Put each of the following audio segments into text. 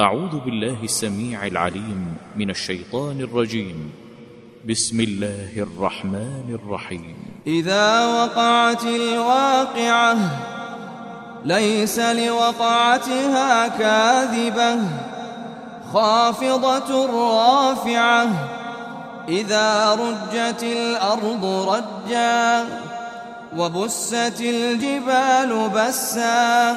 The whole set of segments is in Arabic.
أعوذ بالله السميع العليم من الشيطان الرجيم. بسم الله الرحمن الرحيم. إذا وقعت الواقعة ليس لوقعتها كاذبة. خافضة رافعة إذا رجت الأرض رجا. وبست الجبال بسا.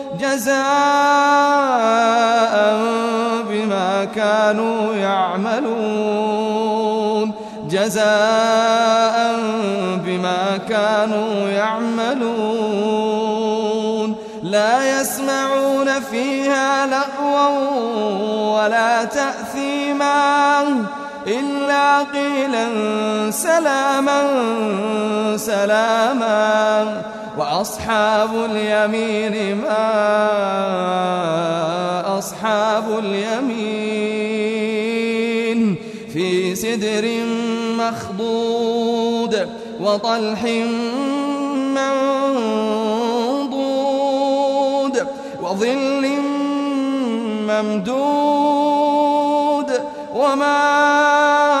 جزاء بما كانوا يعملون. جزاء بما كانوا يعملون. لا يسمعون فيها لغوا ولا تأثيما إلا قيلا سلاما سلاما. وأصحاب اليمين ما أصحاب اليمين في سدر مخضود وطلح منضود وظل ممدود وماء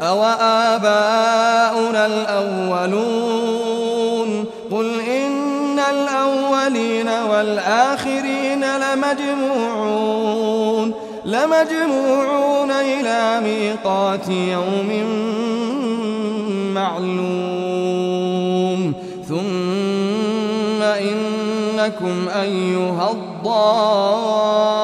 أوآباؤنا الأولون قل إن الأولين والآخرين لمجموعون لمجموعون إلى ميقات يوم معلوم ثم إنكم أيها الضالون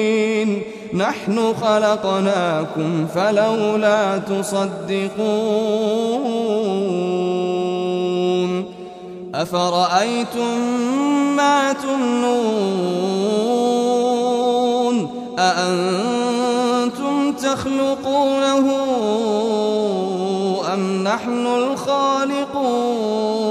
نحن خلقناكم فلولا تصدقون أفرأيتم ما تمنون أأنتم تخلقونه أم نحن الخالقون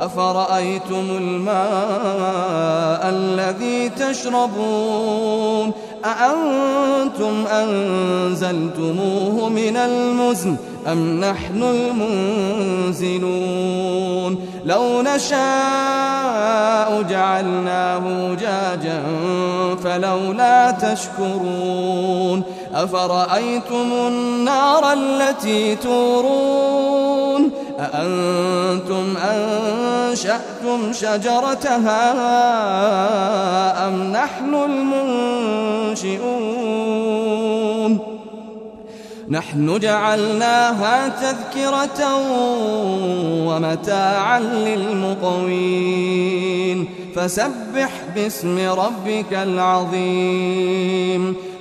أفرأيتم الماء الذي تشربون أأنتم أنزلتموه من المزن أم نحن المنزلون لو نشاء جعلناه جاجا فلولا تشكرون أفرأيتم النار التي تورون؟ أأنتم أنشأتم شجرتها أم نحن المنشئون؟ نحن جعلناها تذكرة ومتاعا للمقوين. فسبح باسم ربك العظيم.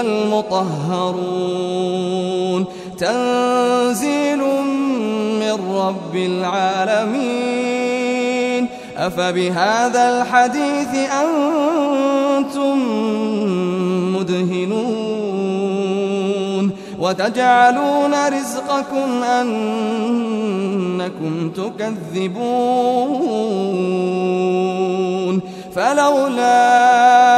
المطهرون. تنزيل من رب العالمين. أفبهذا الحديث أنتم مدهنون. وتجعلون رزقكم أنكم تكذبون. فلولا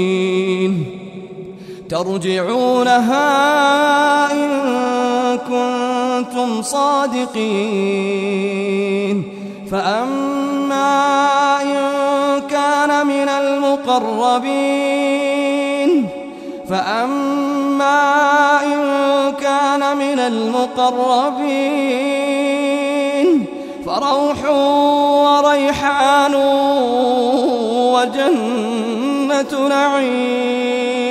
ترجعونها إن كنتم صادقين. فأما إن كان من المقربين فأما إن كان من المقربين فروح وريحان وجنة نعيم.